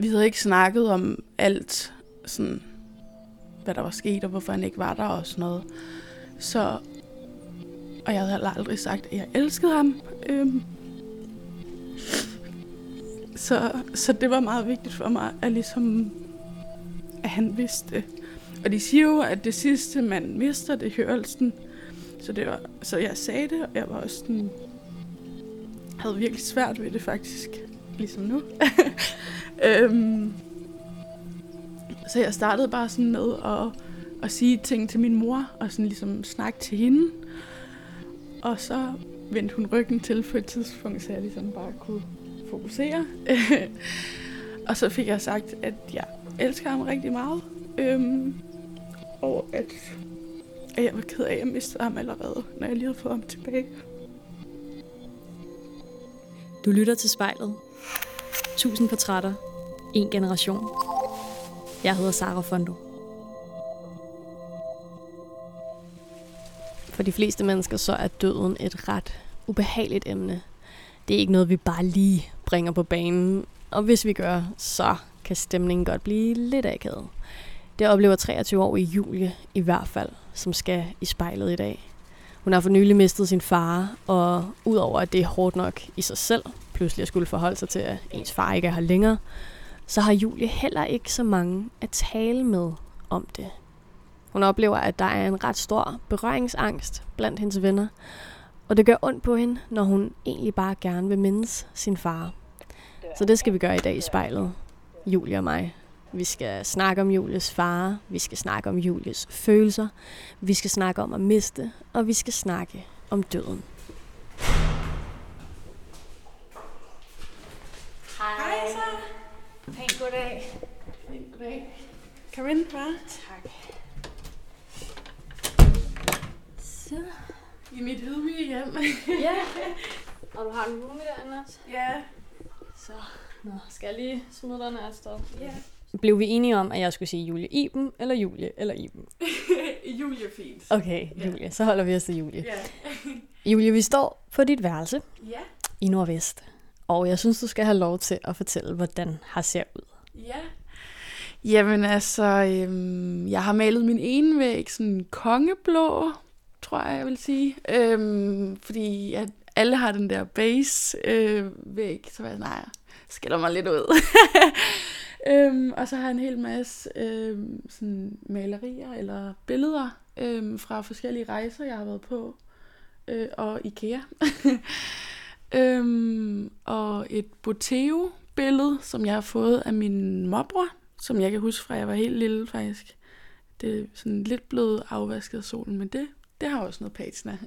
vi havde ikke snakket om alt, sådan, hvad der var sket, og hvorfor han ikke var der og sådan noget. Så, og jeg havde aldrig sagt, at jeg elskede ham. Øhm, så, så det var meget vigtigt for mig, at, ligesom, at han vidste det. Og de siger jo, at det sidste, man mister, det er hørelsen. Så, det var, så jeg sagde det, og jeg var også sådan, havde virkelig svært ved det faktisk, ligesom nu. øhm, så jeg startede bare sådan med at, at sige ting til min mor, og sådan ligesom snakke til hende. Og så vendte hun ryggen til på et tidspunkt, så jeg ligesom bare kunne fokusere. og så fik jeg sagt, at jeg elsker ham rigtig meget. Øhm, og at, at jeg var ked af, at jeg mistede ham allerede, når jeg lige havde fået ham tilbage. Du lytter til spejlet. Tusind portrætter. En generation. Jeg hedder Sara Fondo. For de fleste mennesker så er døden et ret ubehageligt emne. Det er ikke noget, vi bare lige bringer på banen. Og hvis vi gør, så kan stemningen godt blive lidt akavet. Det oplever 23 år i Julie i hvert fald, som skal i spejlet i dag. Hun har for nylig mistet sin far, og udover at det er hårdt nok i sig selv, pludselig at skulle forholde sig til, at ens far ikke er her længere, så har Julie heller ikke så mange at tale med om det. Hun oplever, at der er en ret stor berøringsangst blandt hendes venner, og det gør ondt på hende, når hun egentlig bare gerne vil mindes sin far. Så det skal vi gøre i dag i spejlet, Julie og mig. Vi skal snakke om Julies far, vi skal snakke om Julies følelser, vi skal snakke om at miste, og vi skal snakke om døden. Hej så. Pænt goddag. Goddag. Kom ind, far. Tak. Så. I mit ydmyge hjem. Ja. Og du har en roomie derinde også? ja. Så. Nå, skal jeg lige smide dig ned? Ja. Blev vi enige om, at jeg skulle sige Julie Iben, eller Julie, eller Iben? Julie er fint. Okay, Ja. Julie. Så holder vi os til Julie. Ja. Julie, vi står på dit værelse Ja. i Nordvest. Og jeg synes, du skal have lov til at fortælle, hvordan har ser ud. Ja. Jamen altså, øhm, jeg har malet min ene væg sådan kongeblå, tror jeg, jeg vil sige. Øhm, fordi at alle har den der base øh, væg, så var jeg nej, skiller mig lidt ud. øhm, og så har jeg en hel masse øhm, sådan malerier eller billeder øhm, fra forskellige rejser, jeg har været på. Øh, og Ikea. øhm, og et Boteo-billede, som jeg har fået af min morbror, som jeg kan huske fra, jeg var helt lille faktisk. Det er sådan lidt blevet afvasket af solen, men det, det har også noget patina.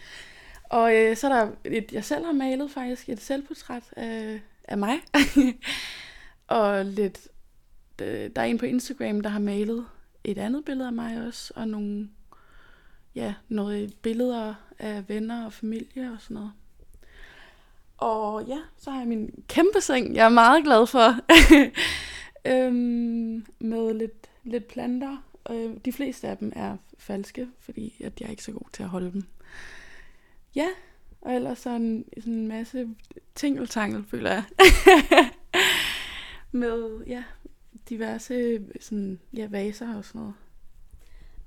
og øh, så er der et, jeg selv har malet faktisk, et selvportræt af, af mig. og lidt, der er en på Instagram, der har malet et andet billede af mig også, og nogle, ja, noget billeder af venner og familie og sådan noget. Og ja, så har jeg min kæmpe seng, jeg er meget glad for. øhm, med lidt, lidt planter. Øh, de fleste af dem er falske, fordi at jeg er ikke så god til at holde dem. Ja, og ellers sådan, sådan en masse tingeltangel, føler jeg. med ja, diverse sådan, ja, vaser og sådan noget.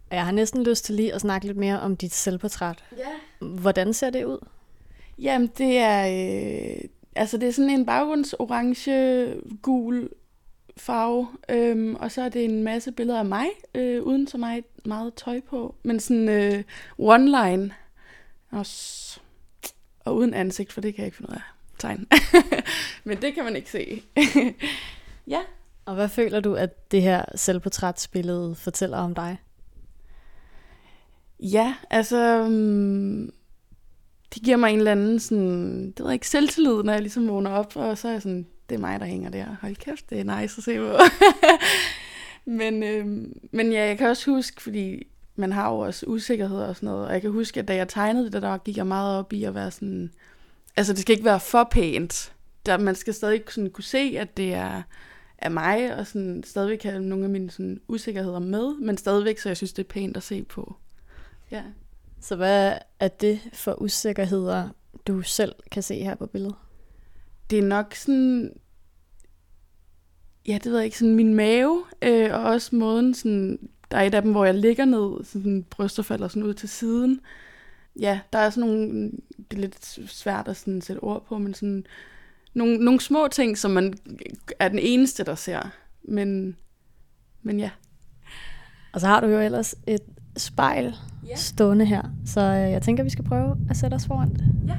Og jeg har næsten lyst til lige at snakke lidt mere om dit selvportræt. Ja. Hvordan ser det ud? Jamen, det er, øh, altså det er sådan en baggrundsorange, gul farve, øhm, og så er det en masse billeder af mig, øh, uden så meget, meget tøj på, men sådan øh, one line, og, og uden ansigt, for det kan jeg ikke finde ud af tegn. men det kan man ikke se. ja, Og hvad føler du, at det her selvportrætsbillede fortæller om dig? Ja, altså... Um, det giver mig en eller anden sådan... Det ved ikke, selvtillid, når jeg ligesom vågner op, og så er jeg sådan... Det er mig, der hænger der. Hold kæft, det er nice at se på. men, øh, men ja, jeg kan også huske, fordi man har jo også usikkerhed og sådan noget, og jeg kan huske, at da jeg tegnede det, der gik jeg meget op i at være sådan... Altså, det skal ikke være for pænt. Der, man skal stadig sådan kunne se, at det er af mig, og sådan stadigvæk have nogle af mine sådan, usikkerheder med, men stadigvæk, så jeg synes, det er pænt at se på. Ja. Så hvad er det for usikkerheder, du selv kan se her på billedet? Det er nok sådan... ja, det ved jeg ikke, sådan min mave, øh, og også måden, sådan, der er et af dem, hvor jeg ligger ned, sådan bryster falder sådan ud til siden. Ja, der er sådan nogle, det er lidt svært at sådan sætte ord på, men sådan nogle, nogle små ting, som man er den eneste, der ser. Men, men ja. Og så har du jo ellers et spejl ja. stående her, så øh, jeg tænker, vi skal prøve at sætte os foran det. Ja.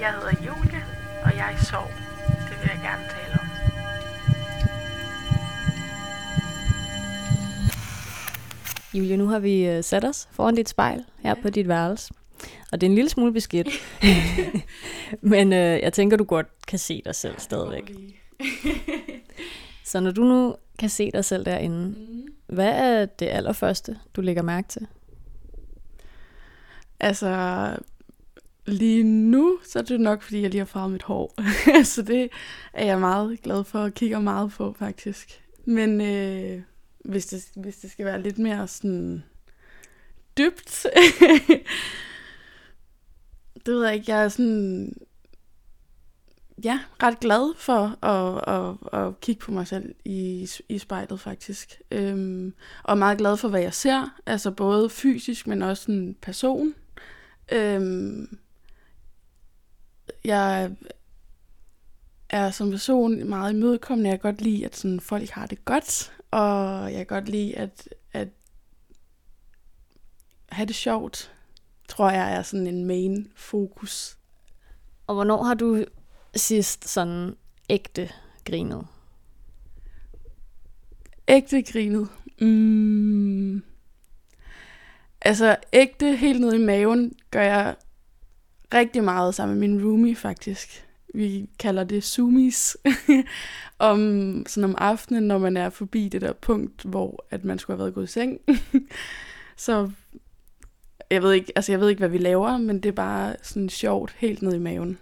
Jeg hedder Julie, og jeg sov. Det vil jeg gerne tale om. Julie, nu har vi øh, sat os foran dit spejl her ja. på dit værelse. Og det er en lille smule beskidt. Men øh, jeg tænker, du godt kan se dig selv stadigvæk. Så når du nu kan se dig selv derinde, mm. hvad er det allerførste, du lægger mærke til? Altså, lige nu, så er det nok, fordi jeg lige har farvet mit hår. så det er jeg meget glad for og kigger meget på, faktisk. Men øh, hvis, det, hvis det skal være lidt mere sådan dybt, det ved jeg ikke, jeg er sådan, ja, ret glad for at, at, at kigge på mig selv i, i spejlet faktisk. Øhm, og meget glad for, hvad jeg ser, altså både fysisk, men også en person. Øhm, jeg er som person meget imødekommende. Jeg kan godt lide, at sådan, folk har det godt, og jeg kan godt lide at, at have det sjovt tror jeg er sådan en main fokus. Og hvornår har du sidst sådan ægte grinet? Ægte grinet? Mm. Altså ægte helt ned i maven gør jeg rigtig meget sammen med min roomie faktisk. Vi kalder det zoomies. om, sådan om aftenen, når man er forbi det der punkt, hvor at man skulle have været gået i seng. så jeg ved ikke, altså jeg ved ikke, hvad vi laver, men det er bare sådan sjovt helt ned i maven.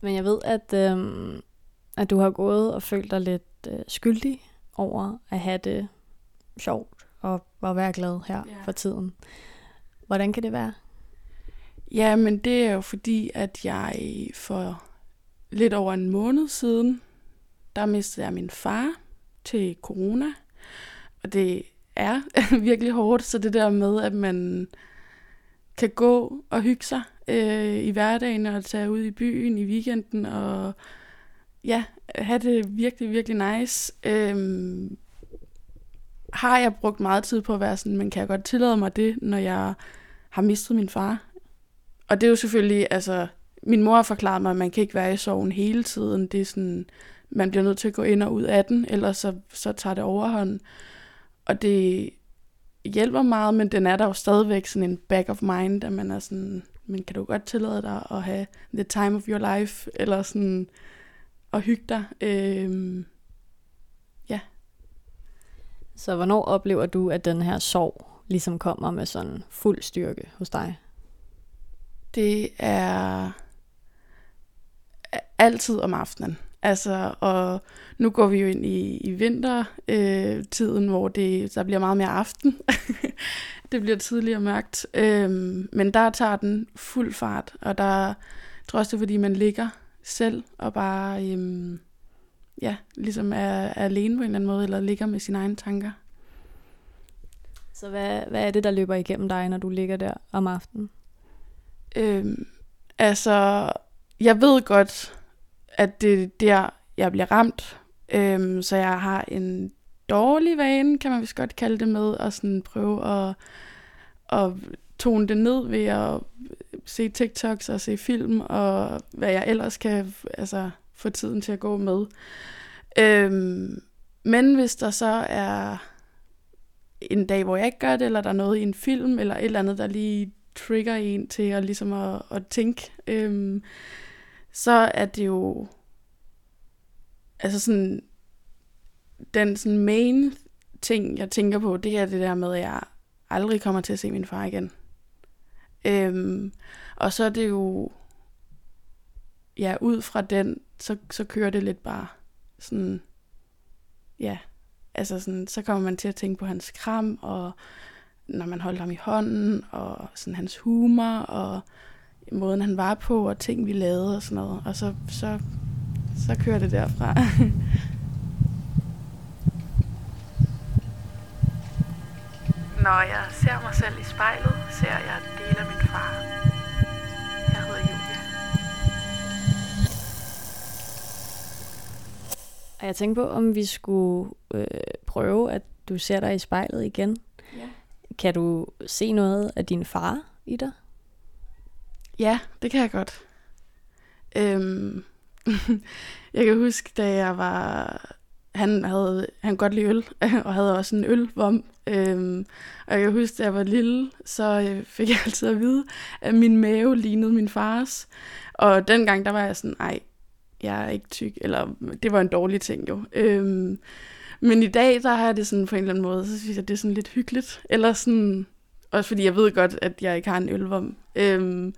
Men jeg ved, at, øhm, at du har gået og følt dig lidt øh, skyldig over at have det sjovt og at være glad her ja. for tiden. Hvordan kan det være? Ja, men det er jo fordi, at jeg for lidt over en måned siden, der mistede jeg min far til corona. Og det er virkelig hårdt, så det der med, at man kan gå og hygge sig øh, i hverdagen og altså tage ud i byen i weekenden og ja, have det virkelig, virkelig nice. Øhm, har jeg brugt meget tid på at være sådan, men kan jeg godt tillade mig det, når jeg har mistet min far? Og det er jo selvfølgelig, altså, min mor har forklaret mig, at man kan ikke være i sorgen hele tiden. Det er sådan, man bliver nødt til at gå ind og ud af den, ellers så, så tager det overhånd. Og det hjælper meget, men den er der jo stadigvæk sådan en back of mind, at man er sådan, men kan du godt tillade dig at have the time of your life, eller sådan at hygge dig. Øhm, ja. Så hvornår oplever du, at den her sorg ligesom kommer med sådan fuld styrke hos dig? Det er altid om aftenen. Altså, og nu går vi jo ind i, i vintertiden, øh, hvor det, der bliver meget mere aften. det bliver tidligere mørkt. Øh, men der tager den fuld fart, og der tror også, det er, fordi man ligger selv og bare øh, ja, ligesom er, er alene på en eller anden måde, eller ligger med sine egne tanker. Så hvad, hvad er det, der løber igennem dig, når du ligger der om aftenen? Øh, altså, jeg ved godt, at det er der, jeg bliver ramt. Øhm, så jeg har en dårlig vane, kan man vist godt kalde det med, at sådan prøve at, at tone det ned ved at se TikToks og se film, og hvad jeg ellers kan altså, få tiden til at gå med. Øhm, men hvis der så er en dag, hvor jeg ikke gør det, eller der er noget i en film, eller et eller andet, der lige trigger en til at, ligesom at, at tænke, øhm, så er det jo altså sådan den sådan main ting, jeg tænker på, det er det der med, at jeg aldrig kommer til at se min far igen. Øhm, og så er det jo, ja, ud fra den, så, så kører det lidt bare sådan, ja, altså sådan, så kommer man til at tænke på hans kram, og når man holdt ham i hånden, og sådan hans humor, og måden, han var på, og ting, vi lavede og sådan noget. Og så, så, så kører det derfra. Når jeg ser mig selv i spejlet, ser jeg en del af min far. Jeg hedder Julia. Og jeg tænkte på, om vi skulle øh, prøve, at du ser dig i spejlet igen. Ja. Kan du se noget af din far i dig? Ja, det kan jeg godt. Øhm, jeg kan huske, da jeg var... Han havde han godt lide øl, og havde også en ølvom. Øhm, og jeg kan huske, da jeg var lille, så øh, fik jeg altid at vide, at min mave lignede min fars. Og dengang, der var jeg sådan, nej, jeg er ikke tyk. Eller det var en dårlig ting jo. Øhm, men i dag, der har jeg det sådan på en eller anden måde, så synes jeg, det er sådan lidt hyggeligt. Eller sådan, også fordi jeg ved godt, at jeg ikke har en ølvom. Øhm,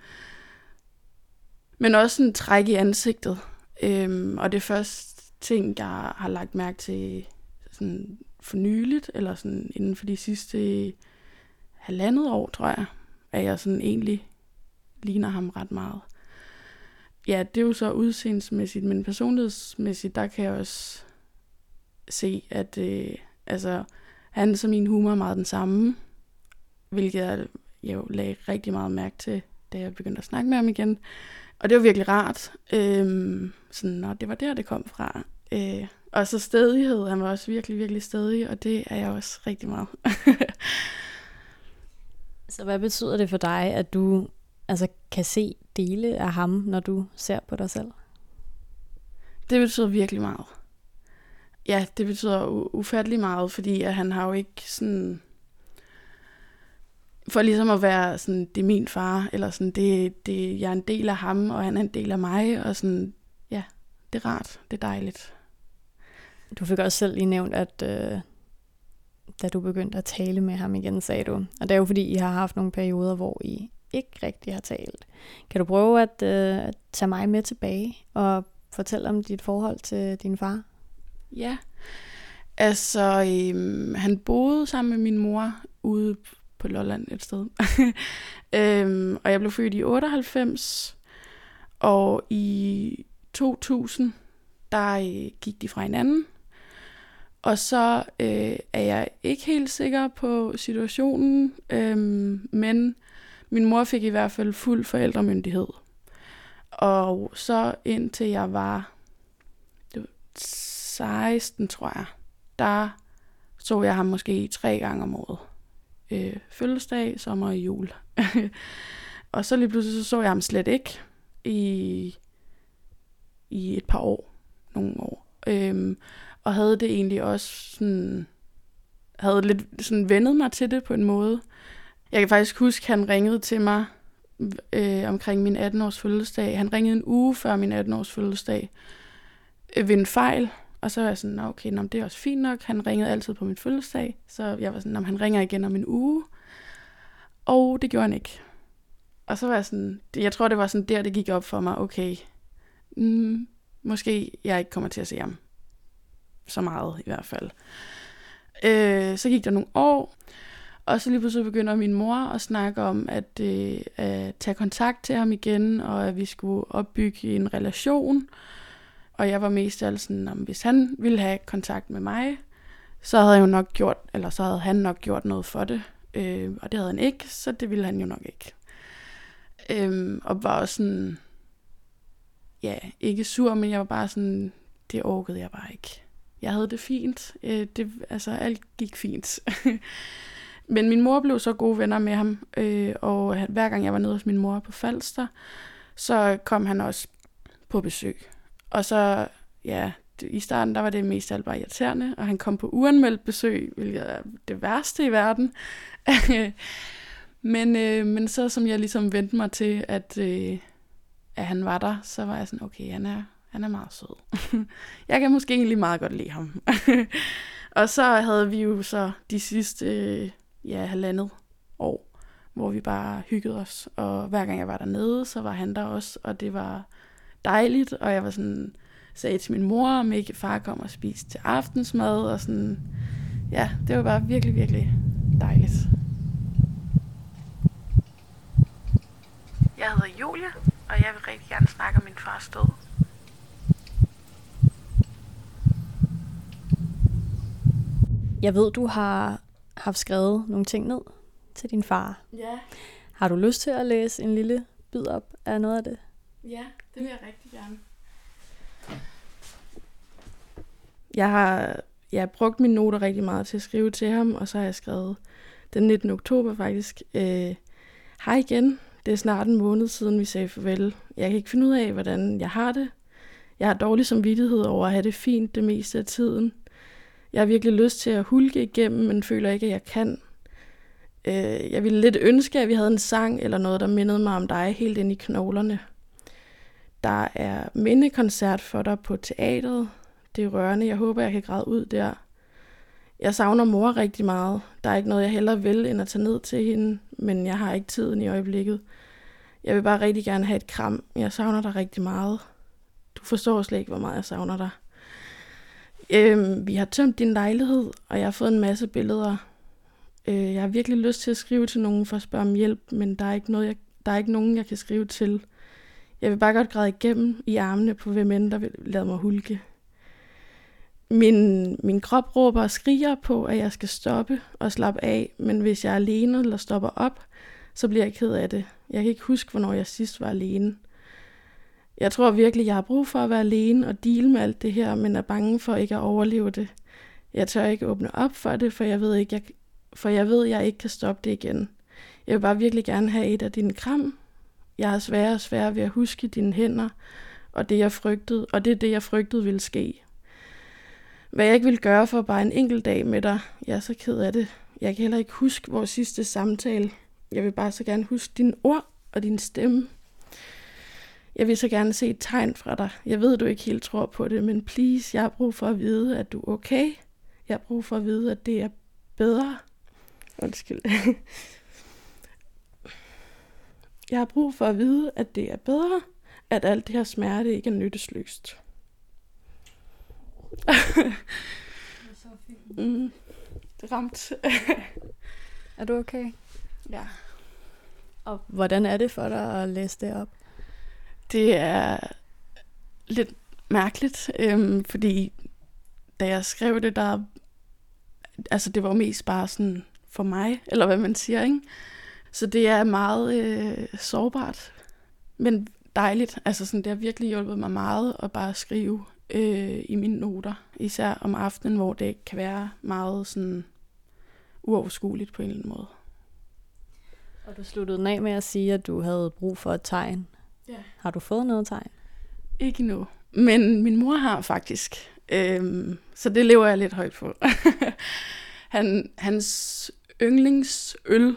men også en træk i ansigtet. Øhm, og det første ting, jeg har lagt mærke til sådan for nyligt, eller sådan inden for de sidste halvandet år, tror jeg, at jeg sådan egentlig ligner ham ret meget. Ja, det er jo så udseendsmæssigt, men personlighedsmæssigt, der kan jeg også se, at øh, altså, han som min humor er meget den samme, hvilket jeg jo lagde rigtig meget mærke til, da jeg begyndte at snakke med ham igen. Og det var virkelig rart. Øhm, sådan, og det var der, det kom fra. Øh, og så stedighed. Han var også virkelig, virkelig stedig, og det er jeg også rigtig meget. så hvad betyder det for dig, at du altså, kan se dele af ham, når du ser på dig selv? Det betyder virkelig meget. Ja, det betyder ufattelig meget, fordi at han har jo ikke sådan for ligesom at være sådan, det er min far, eller sådan, det, det, jeg er en del af ham, og han er en del af mig, og sådan, ja, det er rart, det er dejligt. Du fik også selv lige nævnt, at øh, da du begyndte at tale med ham igen, sagde du, og det er jo fordi, I har haft nogle perioder, hvor I ikke rigtig har talt. Kan du prøve at, øh, tage mig med tilbage og fortælle om dit forhold til din far? Ja, altså øhm, han boede sammen med min mor ude på Lolland et sted. øhm, og jeg blev født i 98, og i 2000, der øh, gik de fra hinanden. Og så øh, er jeg ikke helt sikker på situationen, øh, men min mor fik i hvert fald fuld forældremyndighed. Og så indtil jeg var, det var 16, tror jeg, der så jeg ham måske tre gange om året øh, fødselsdag, sommer og jul. og så lige pludselig så, så jeg ham slet ikke i, i et par år, nogle år. Øhm, og havde det egentlig også sådan, havde lidt sådan vendet mig til det på en måde. Jeg kan faktisk huske, at han ringede til mig øh, omkring min 18-års fødselsdag. Han ringede en uge før min 18-års fødselsdag øh, ved en fejl, og så var jeg sådan, okay, nå, det er også fint nok. Han ringede altid på min fødselsdag, så jeg var sådan, han ringer igen om en uge. Og det gjorde han ikke. Og så var jeg sådan, jeg tror, det var sådan der, det gik op for mig, okay, mm, måske jeg ikke kommer til at se ham. Så meget i hvert fald. Øh, så gik der nogle år, og så lige pludselig begynder min mor at snakke om at, øh, at tage kontakt til ham igen, og at vi skulle opbygge en relation. Og jeg var mest altså sådan, om hvis han ville have kontakt med mig, så havde jeg jo nok gjort, eller så havde han nok gjort noget for det. Øh, og det havde han ikke, så det ville han jo nok ikke. Øh, og var også sådan, ja, ikke sur, men jeg var bare sådan, det orkede jeg bare ikke. Jeg havde det fint. Øh, det, altså, alt gik fint. men min mor blev så gode venner med ham, øh, og hver gang jeg var nede hos min mor på Falster, så kom han også på besøg. Og så, ja, i starten der var det mest alt bare irriterende, og han kom på uanmeldt besøg, hvilket er det værste i verden. men, øh, men så som jeg ligesom vendte mig til, at, øh, at han var der, så var jeg sådan, okay, han er, han er meget sød. jeg kan måske egentlig meget godt lide ham. og så havde vi jo så de sidste øh, ja, halvandet år, hvor vi bare hyggede os. Og hver gang jeg var dernede, så var han der også, og det var dejligt, og jeg var sådan, sagde til min mor, om ikke far kom og spiste til aftensmad, og sådan, ja, det var bare virkelig, virkelig dejligt. Jeg hedder Julia, og jeg vil rigtig gerne snakke om min fars død. Jeg ved, du har haft skrevet nogle ting ned til din far. Ja, Har du lyst til at læse en lille bid op af noget af det? Ja, det vil jeg rigtig gerne. Jeg har jeg har brugt mine noter rigtig meget til at skrive til ham, og så har jeg skrevet den 19. oktober faktisk. Øh, Hej igen, det er snart en måned siden, vi sagde farvel. Jeg kan ikke finde ud af, hvordan jeg har det. Jeg har dårlig samvittighed over at have det fint det meste af tiden. Jeg har virkelig lyst til at hulke igennem, men føler ikke, at jeg kan. Øh, jeg ville lidt ønske, at vi havde en sang eller noget, der mindede mig om dig helt ind i knoglerne. Der er mindekoncert for dig på teatret. Det er rørende. Jeg håber, jeg kan græde ud der. Jeg savner mor rigtig meget. Der er ikke noget, jeg hellere vil, end at tage ned til hende, men jeg har ikke tiden i øjeblikket. Jeg vil bare rigtig gerne have et kram. Jeg savner dig rigtig meget. Du forstår slet ikke, hvor meget jeg savner dig. Øhm, vi har tømt din lejlighed, og jeg har fået en masse billeder. Øh, jeg har virkelig lyst til at skrive til nogen for at spørge om hjælp, men der er ikke, noget, jeg, der er ikke nogen, jeg kan skrive til. Jeg vil bare godt græde igennem i armene på hvem end, der vil lade mig hulke. Min, min krop råber og skriger på, at jeg skal stoppe og slappe af, men hvis jeg er alene eller stopper op, så bliver jeg ked af det. Jeg kan ikke huske, hvornår jeg sidst var alene. Jeg tror virkelig, jeg har brug for at være alene og dele med alt det her, men er bange for ikke at overleve det. Jeg tør ikke åbne op for det, for jeg ved, ikke, jeg, for jeg ved, jeg ikke kan stoppe det igen. Jeg vil bare virkelig gerne have et af dine kram. Jeg har sværere og sværere ved at huske dine hænder, og det jeg frygtede, og det er det, jeg frygtede ville ske. Hvad jeg ikke ville gøre for bare en enkelt dag med dig, jeg er så ked af det. Jeg kan heller ikke huske vores sidste samtale. Jeg vil bare så gerne huske dine ord og din stemme. Jeg vil så gerne se et tegn fra dig. Jeg ved, du ikke helt tror på det, men please, jeg har brug for at vide, at du er okay. Jeg har brug for at vide, at det er bedre. Undskyld. Jeg har brug for at vide, at det er bedre, at alt det her smerte ikke er nyttesløst. mm, det ramt. Er du okay? ja. Og hvordan er det for dig at læse det op? Det er lidt mærkeligt, øhm, fordi da jeg skrev det, der... Altså, det var mest bare sådan for mig, eller hvad man siger, ikke? Så det er meget øh, sårbart, men dejligt. Altså, sådan, det har virkelig hjulpet mig meget at bare skrive øh, i mine noter. Især om aftenen, hvor det kan være meget sådan uoverskueligt på en eller anden måde. Og du sluttede den af med at sige, at du havde brug for et tegn. Ja. Har du fået noget tegn? Ikke nu. Men min mor har faktisk. Øhm, så det lever jeg lidt højt på. Han, hans yndlingsøl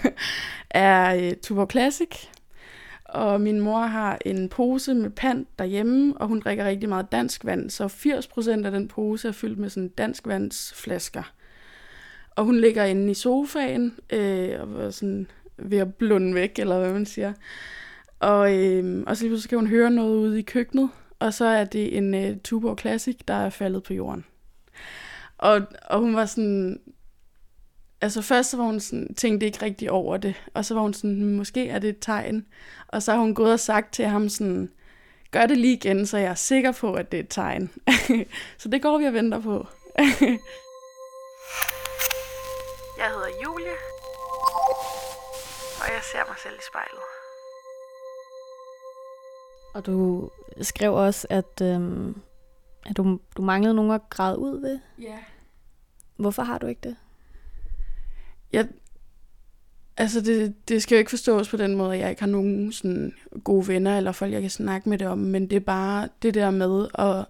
er øh, Tuborg Classic. Og min mor har en pose med pant derhjemme, og hun drikker rigtig meget dansk vand. Så 80% af den pose er fyldt med sådan dansk vandsflasker. Og hun ligger inde i sofaen øh, og er sådan ved at blunde væk, eller hvad man siger. Og, øh, og så lige pludselig kan hun høre noget ude i køkkenet, og så er det en øh, Tuborg Classic, der er faldet på jorden. Og, og hun var sådan... Altså først så var hun sådan, tænkte ikke rigtig over det, og så var hun sådan, "Hmm, måske er det et tegn. Og så har hun gået og sagt til ham sådan, gør det lige igen, så jeg er sikker på, at det er et tegn. så det går vi og venter på. jeg hedder Julie, og jeg ser mig selv i spejlet. Og du skrev også, at, øhm, at du, du manglede nogen at græde ud ved. Ja. Hvorfor har du ikke det? Jeg, altså det, det skal jo ikke forstås på den måde, at jeg ikke har nogen sådan gode venner eller folk, jeg kan snakke med det om, men det er bare det der med at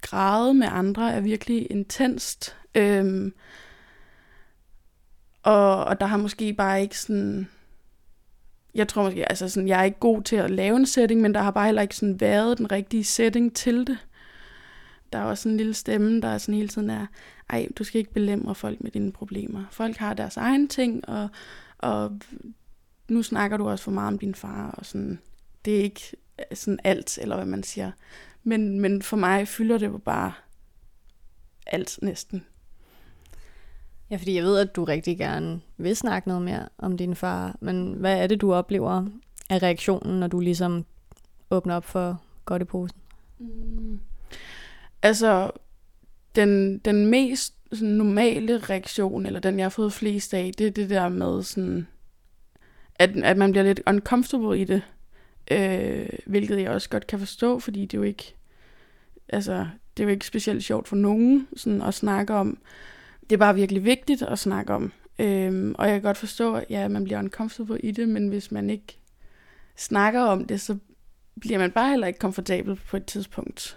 græde med andre er virkelig intenst. Øhm, og, og der har måske bare ikke sådan... Jeg tror måske, altså sådan, jeg er ikke god til at lave en setting, men der har bare heller ikke sådan været den rigtige setting til det. Der er også en lille stemme, der er sådan hele tiden er, ej, du skal ikke belemre folk med dine problemer. Folk har deres egen ting, og, og nu snakker du også for meget om din far, og sådan, det er ikke sådan alt, eller hvad man siger. Men, men for mig fylder det jo bare alt næsten. Ja, fordi jeg ved, at du rigtig gerne vil snakke noget mere om din far, men hvad er det, du oplever er reaktionen, når du ligesom åbner op for godt i posen? Mm. Altså, den, den mest sådan, normale reaktion, eller den jeg har fået flest af, det er det der med sådan, at, at man bliver lidt uncomfortable i det. Øh, hvilket jeg også godt kan forstå, fordi det er jo ikke, altså, det er jo ikke specielt sjovt for nogen sådan, at snakke om. Det er bare virkelig vigtigt at snakke om. Øhm, og jeg kan godt forstå, at ja, man bliver uncomfortable i det, men hvis man ikke snakker om det, så bliver man bare heller ikke komfortabel på et tidspunkt.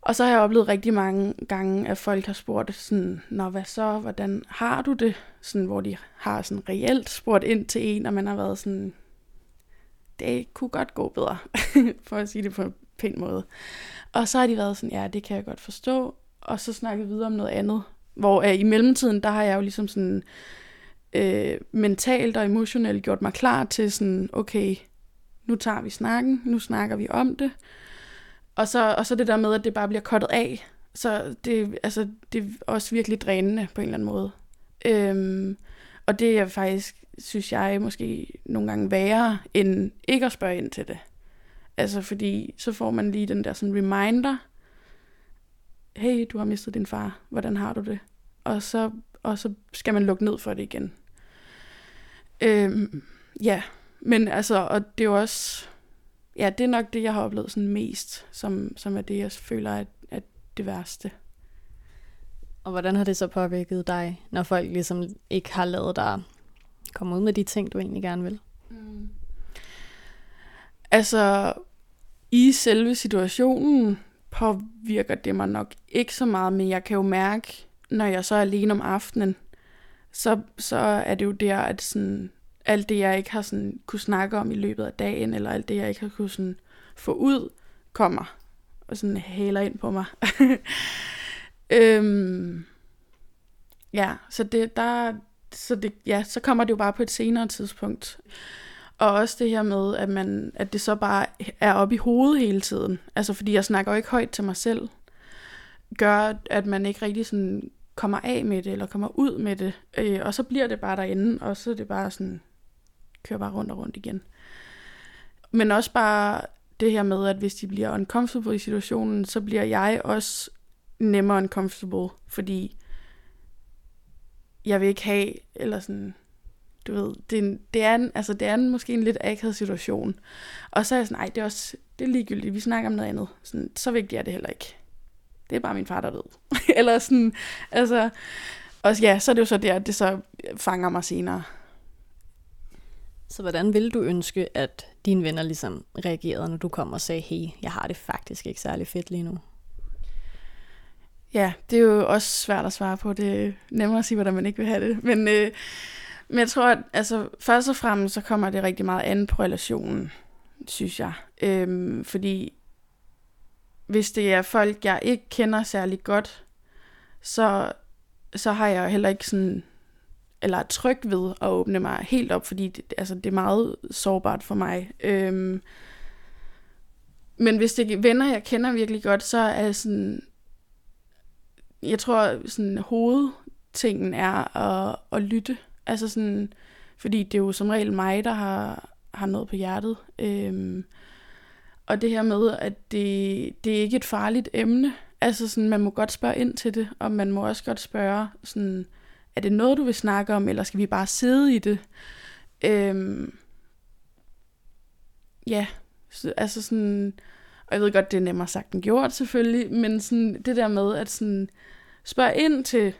Og så har jeg oplevet rigtig mange gange, at folk har spurgt sådan, Nå, hvad så, hvordan har du det? Sådan, hvor de har sådan reelt spurgt ind til en, og man har været sådan, det kunne godt gå bedre, for at sige det på en pæn måde. Og så har de været sådan, ja, det kan jeg godt forstå, og så snakket videre om noget andet. Hvor øh, i mellemtiden, der har jeg jo ligesom sådan øh, mentalt og emotionelt gjort mig klar til sådan, okay, nu tager vi snakken, nu snakker vi om det. Og så, og så det der med, at det bare bliver kottet af. Så det, altså, det er også virkelig drænende på en eller anden måde. Øhm, og det er faktisk, synes jeg, måske nogle gange værre, end ikke at spørge ind til det. Altså fordi, så får man lige den der sådan reminder. Hey, du har mistet din far. Hvordan har du det? Og så, og så skal man lukke ned for det igen. Øhm, ja, men altså, og det er jo også, ja, det er nok det, jeg har oplevet sådan mest, som, som er det, jeg føler er, er det værste. Og hvordan har det så påvirket dig, når folk ligesom ikke har lavet dig komme ud med de ting, du egentlig gerne vil? Mm. Altså, i selve situationen påvirker det mig nok ikke så meget, men jeg kan jo mærke, når jeg så er alene om aftenen, så, så er det jo der, at sådan, alt det, jeg ikke har sådan, kunne snakke om i løbet af dagen, eller alt det, jeg ikke har kunne sådan, få ud, kommer og sådan hæler ind på mig. øhm, ja, så det, der, så det, ja, så kommer det jo bare på et senere tidspunkt. Og også det her med, at, man, at det så bare er op i hovedet hele tiden. Altså fordi jeg snakker jo ikke højt til mig selv. Gør, at man ikke rigtig sådan kommer af med det, eller kommer ud med det. Øh, og så bliver det bare derinde, og så er det bare sådan, kører bare rundt og rundt igen. Men også bare det her med, at hvis de bliver uncomfortable i situationen, så bliver jeg også nemmere uncomfortable, fordi jeg vil ikke have, eller sådan, du ved, det, det, er en, altså, det er en, måske en lidt akavet situation. Og så er jeg sådan, nej, det er også, det er ligegyldigt, vi snakker om noget andet. Sådan, så vigtigt er det heller ikke. Det er bare min far, der ved. eller sådan, altså, og ja, så er det jo så der, at det så fanger mig senere. Så hvordan ville du ønske, at dine venner ligesom reagerede, når du kom og sagde, hey, jeg har det faktisk ikke særlig fedt lige nu? Ja, det er jo også svært at svare på. Det er nemmere at sige, hvordan man ikke vil have det. Men, øh, men jeg tror, at altså, først og fremmest, så kommer det rigtig meget an på relationen, synes jeg. Øhm, fordi hvis det er folk, jeg ikke kender særlig godt, så, så har jeg heller ikke sådan eller er tryg ved at åbne mig helt op, fordi det, altså, det er meget sårbart for mig. Øhm, men hvis det er venner, jeg kender virkelig godt, så er sådan, jeg tror, sådan hovedtingen er at, at lytte. Altså sådan, fordi det er jo som regel mig, der har, har noget på hjertet. Øhm, og det her med, at det, det er ikke et farligt emne. Altså sådan, man må godt spørge ind til det, og man må også godt spørge sådan, er det noget, du vil snakke om, eller skal vi bare sidde i det? Øhm, ja, så, altså sådan, og jeg ved godt, det er nemmere sagt end gjort selvfølgelig, men sådan det der med at sådan spørge ind til,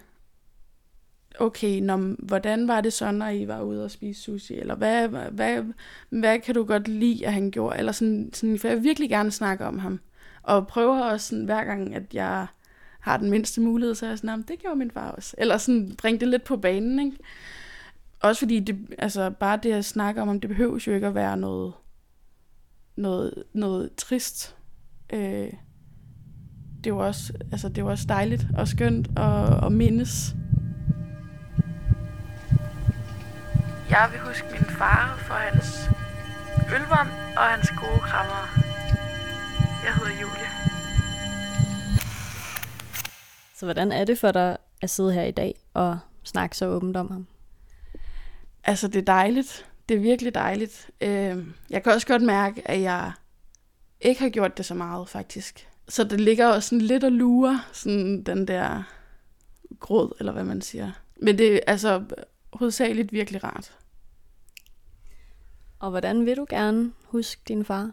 okay, når, hvordan var det så, når I var ude og spise sushi, eller hvad, hvad, hvad kan du godt lide, at han gjorde, eller sådan, sådan for jeg vil virkelig gerne snakke om ham, og prøver også sådan, hver gang, at jeg har den mindste mulighed, så er jeg sådan, det gjorde min far også. Eller sådan, bring det lidt på banen, ikke? Også fordi, det, altså, bare det at snakke om, det behøves jo ikke at være noget, noget, noget trist. Øh, det var også, altså, det var også dejligt og skønt at, at mindes. Jeg vil huske min far for hans ølvand og hans gode krammer. Jeg hedder Julie. Så hvordan er det for dig at sidde her i dag og snakke så åbent om ham? Altså, det er dejligt. det er virkelig dejligt. Øh, jeg kan også godt mærke, at jeg ikke har gjort det så meget, faktisk. Så det ligger også sådan lidt og lurer, sådan den der gråd, eller hvad man siger. Men det er altså hovedsageligt virkelig rart. Og hvordan vil du gerne huske din far?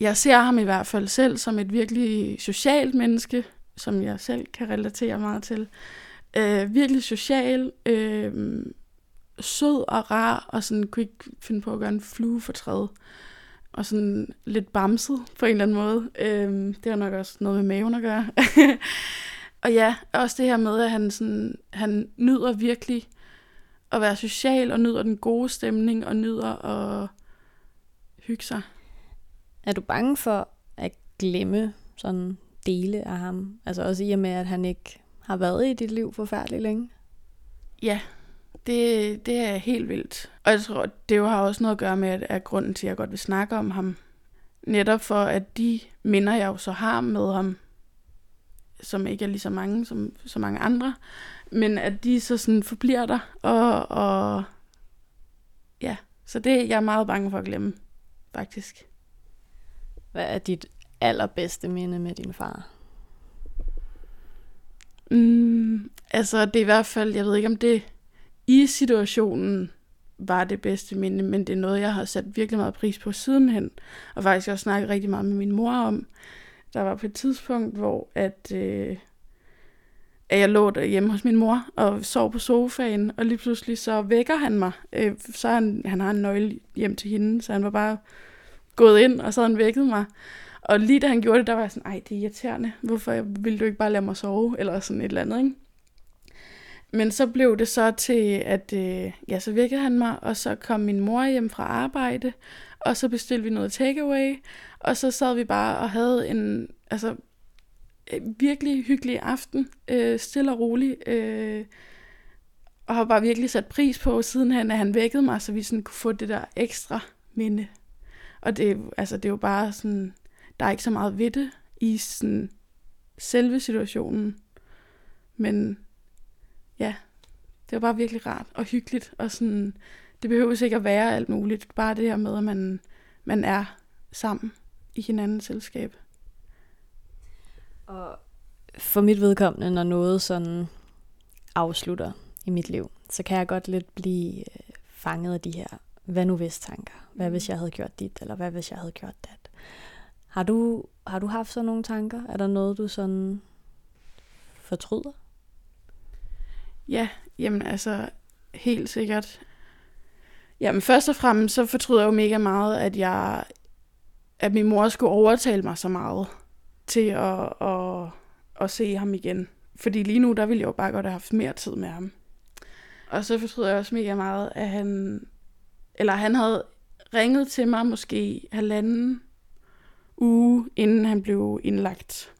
Jeg ser ham i hvert fald selv som et virkelig socialt menneske, som jeg selv kan relatere meget til. Øh, virkelig social, øh, sød og rar, og sådan kunne ikke finde på at gøre en flue for træet. Og sådan lidt bamset på en eller anden måde. Øh, det har nok også noget med maven at gøre. og ja, også det her med, at han, sådan, han nyder virkelig at være social, og nyder den gode stemning, og nyder at hygge sig. Er du bange for at glemme sådan dele af ham? Altså også i og med, at han ikke har været i dit liv forfærdeligt længe? Ja, det, det er helt vildt. Og jeg tror, det jo har også noget at gøre med, at, at grunden til, at jeg godt vil snakke om ham, netop for, at de minder, jeg jo så har med ham, som ikke er lige så mange som så mange andre, men at de så sådan forbliver der, og, og ja, så det jeg er meget bange for at glemme, faktisk. Hvad er dit allerbedste minde med din far? Mm, altså, det er i hvert fald, jeg ved ikke om det i situationen var det bedste minde, men det er noget, jeg har sat virkelig meget pris på sidenhen, og faktisk også snakket rigtig meget med min mor om. Der var på et tidspunkt, hvor at, øh, at jeg lå hjemme hos min mor og sov på sofaen, og lige pludselig så vækker han mig. Øh, så han, han har en nøgle hjem til hende, så han var bare gået ind, og så havde han vækket mig. Og lige da han gjorde det, der var jeg sådan, ej, det er irriterende. Hvorfor vil du ikke bare lade mig sove? Eller sådan et eller andet, ikke? Men så blev det så til, at øh, ja, så virkede han mig, og så kom min mor hjem fra arbejde, og så bestilte vi noget takeaway, og så sad vi bare og havde en altså, øh, virkelig hyggelig aften, øh, stille og rolig, øh, og har bare virkelig sat pris på sidenhen, at han vækkede mig, så vi sådan kunne få det der ekstra minde. Og det, altså, det er jo bare sådan, der er ikke så meget ved det i sådan selve situationen, men ja, det var bare virkelig rart og hyggeligt, og sådan, det behøver ikke at være alt muligt, bare det her med, at man, man er sammen i hinandens selskab. Og for mit vedkommende, når noget sådan afslutter i mit liv, så kan jeg godt lidt blive øh, fanget af de her, hvad nu hvis tanker? Hvad hvis jeg havde gjort dit, eller hvad hvis jeg havde gjort dat? Har du, har du haft sådan nogle tanker? Er der noget, du sådan fortryder? Ja, jamen altså, helt sikkert. Jamen først og fremmest, så fortryder jeg jo mega meget, at jeg at min mor skulle overtale mig så meget til at, at, at se ham igen. Fordi lige nu, der ville jeg jo bare godt have haft mere tid med ham. Og så fortryder jeg også mega meget, at han, eller han havde ringet til mig måske halvanden uge, inden han blev indlagt.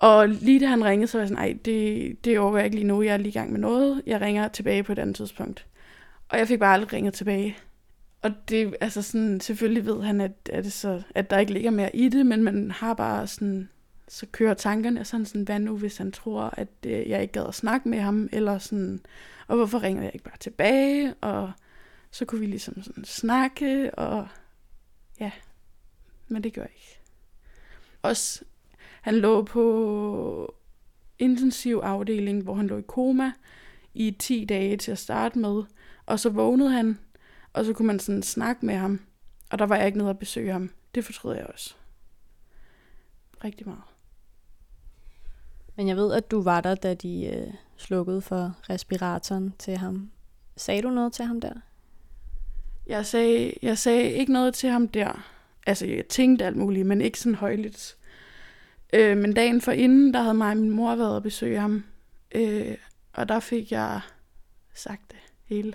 Og lige da han ringede, så var jeg sådan, nej, det, det overgår jeg ikke lige nu, jeg er lige i gang med noget. Jeg ringer tilbage på et andet tidspunkt. Og jeg fik bare aldrig ringet tilbage. Og det, altså sådan, selvfølgelig ved han, at, at, det så, at der ikke ligger mere i det, men man har bare sådan, så kører tankerne sådan, sådan hvad nu, hvis han tror, at øh, jeg ikke gad at snakke med ham, eller sådan, og hvorfor ringer jeg ikke bare tilbage, og så kunne vi ligesom sådan snakke, og ja, men det gør jeg ikke. Også, han lå på intensiv afdeling, hvor han lå i koma i 10 dage til at starte med, og så vågnede han, og så kunne man sådan snakke med ham, og der var jeg ikke nede at besøge ham. Det fortrød jeg også. Rigtig meget. Men jeg ved, at du var der, da de øh, slukkede for respiratoren til ham. Sagde du noget til ham der? Jeg sagde, jeg sagde ikke noget til ham der. Altså, jeg tænkte alt muligt, men ikke sådan højligt. Øh, men dagen for inden, der havde mig og min mor været at besøge ham. Øh, og der fik jeg sagt det hele.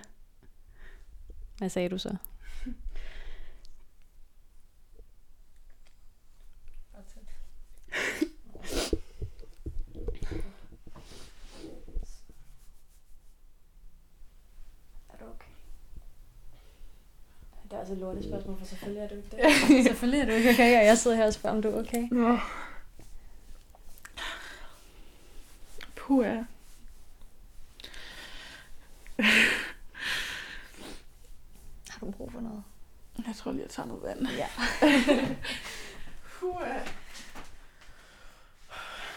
Hvad sagde du så? Det er altså et lortet spørgsmål, for selvfølgelig er du ikke det. selvfølgelig er du ikke okay, og jeg sidder her og spørger, om du er okay. Ja. Puh, ja. du brug for noget? Jeg tror lige, jeg tager noget vand. Ja. Puh,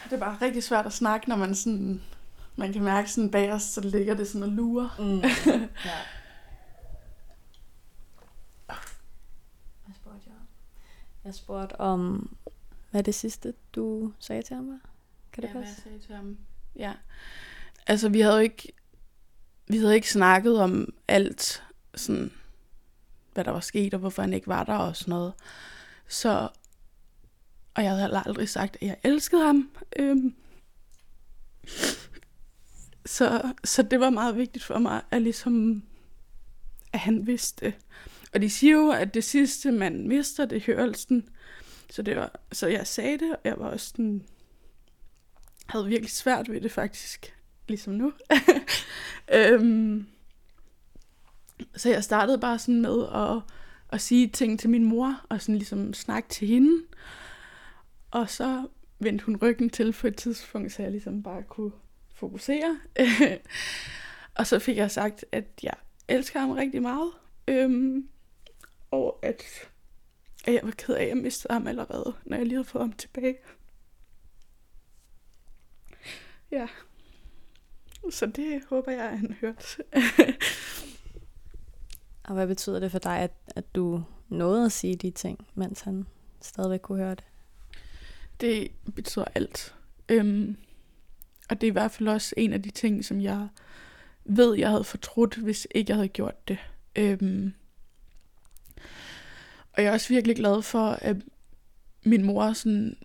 det er bare rigtig svært at snakke, når man sådan... Man kan mærke sådan bag os, så ligger det sådan og lurer. Mm. ja. Hvad spurgte jeg om? Jeg spurgte om, hvad det sidste, du sagde til ham var? Kan det ja, hvad passe? jeg sagde til ham. Ja. Altså, vi havde jo ikke... Vi havde ikke snakket om alt, sådan, hvad der var sket, og hvorfor han ikke var der og sådan noget. Så... Og jeg havde heller aldrig sagt, at jeg elskede ham. Øhm, så, så det var meget vigtigt for mig, at ligesom, at han vidste. Og de siger jo, at det sidste, man mister, det er hørelsen. Så, det var, så jeg sagde det, og jeg var også sådan, havde virkelig svært ved det faktisk, ligesom nu. øhm, så jeg startede bare sådan med at, at sige ting til min mor, og sådan ligesom snakke til hende. Og så vendte hun ryggen til på et tidspunkt, så jeg ligesom bare kunne fokusere. og så fik jeg sagt, at jeg elsker ham rigtig meget. Øhm, og at, at jeg var ked af, at jeg mistede ham allerede, når jeg lige havde fået ham tilbage. Ja. Så det håber jeg, at han hørt. Og hvad betyder det for dig, at, at du nåede at sige de ting, mens han stadigvæk kunne høre det? Det betyder alt. Øhm, og det er i hvert fald også en af de ting, som jeg ved, jeg havde fortrudt, hvis ikke jeg havde gjort det. Øhm, og jeg er også virkelig glad for, at min mor sådan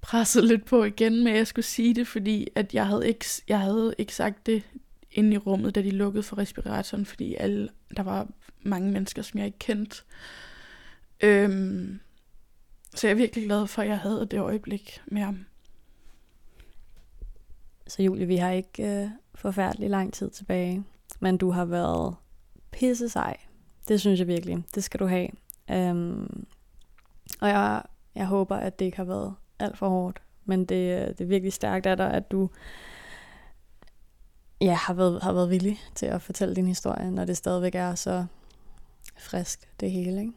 pressede lidt på igen med, at jeg skulle sige det, fordi at jeg havde ikke, jeg havde ikke sagt det inde i rummet, da de lukkede for respiratoren, fordi alle, der var mange mennesker, som jeg ikke kendte. Øhm, så jeg er virkelig glad for, at jeg havde det øjeblik med ham. Så Julie, vi har ikke øh, forfærdelig lang tid tilbage, men du har været pisse sej. Det synes jeg virkelig. Det skal du have. Øhm, og jeg, jeg håber, at det ikke har været alt for hårdt, men det, øh, det er virkelig stærkt af dig, at du ja, har, været, har været villig til at fortælle din historie, når det stadigvæk er så frisk, det hele. Ikke?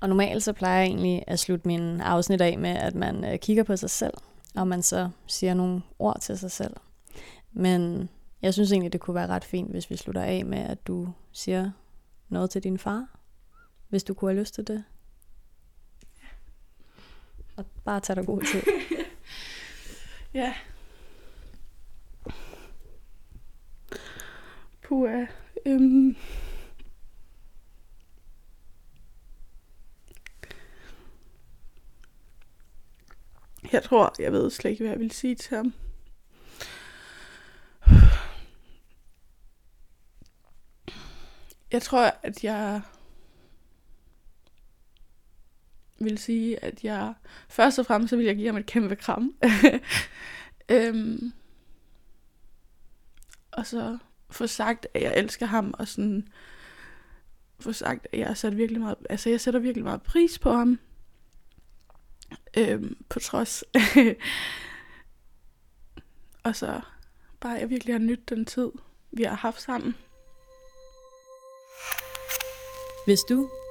Og normalt så plejer jeg egentlig at slutte min afsnit af med, at man øh, kigger på sig selv, og man så siger nogle ord til sig selv. Men jeg synes egentlig, det kunne være ret fint, hvis vi slutter af med, at du siger noget til din far, hvis du kunne have lyst til det. Og bare tage dig god tid. ja. Pua. øhm. Jeg tror, jeg ved slet ikke, hvad jeg vil sige til ham. Jeg tror, at jeg vil sige, at jeg først og fremmest så vil jeg give ham et kæmpe kram. øhm, og så få sagt, at jeg elsker ham, og sådan få sagt, at jeg sat virkelig meget, altså jeg sætter virkelig meget pris på ham. Øhm, på trods. og så bare, at jeg virkelig har nydt den tid, vi har haft sammen. Hvis du